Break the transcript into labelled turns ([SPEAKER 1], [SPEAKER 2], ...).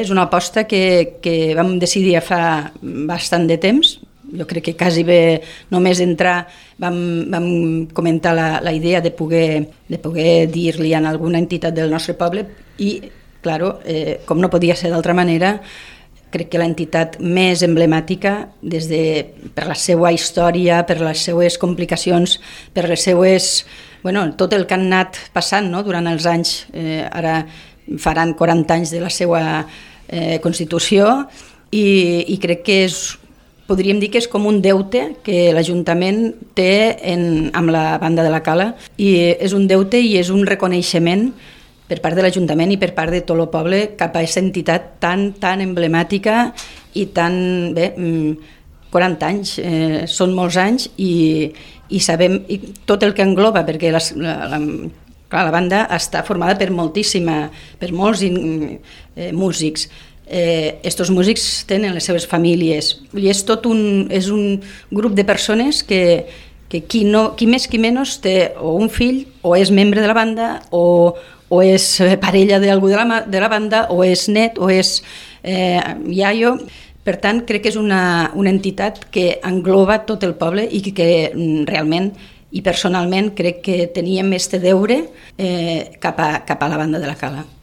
[SPEAKER 1] És una aposta que, que vam decidir fa bastant de temps, jo crec que quasi bé només entrar vam, vam comentar la, la idea de poder, de poder dir-li a alguna entitat del nostre poble i, claro, eh, com no podia ser d'altra manera, crec que l'entitat més emblemàtica des de, per la seva història, per les seues complicacions, per les seues... Bueno, tot el que han anat passant no? durant els anys, eh, ara faran 40 anys de la seva eh, Constitució i, i crec que és podríem dir que és com un deute que l'Ajuntament té en, amb la banda de la Cala i és un deute i és un reconeixement per part de l'Ajuntament i per part de tot el poble cap a aquesta entitat tan, tan emblemàtica i tan, bé, 40 mm, anys, eh, són molts anys i, i sabem i tot el que engloba, perquè les, la, la, clar, la banda està formada per moltíssima, per molts eh, músics, eh, estos músics tenen les seves famílies i és tot un, és un grup de persones que, que qui, no, qui més qui menys té o un fill o és membre de la banda o, o és parella d'algú de, la, de la banda, o és net, o és eh, iaio. Per tant, crec que és una, una entitat que engloba tot el poble i que, que mm, realment i personalment crec que teníem este deure eh, cap, a, cap a la banda de la Cala.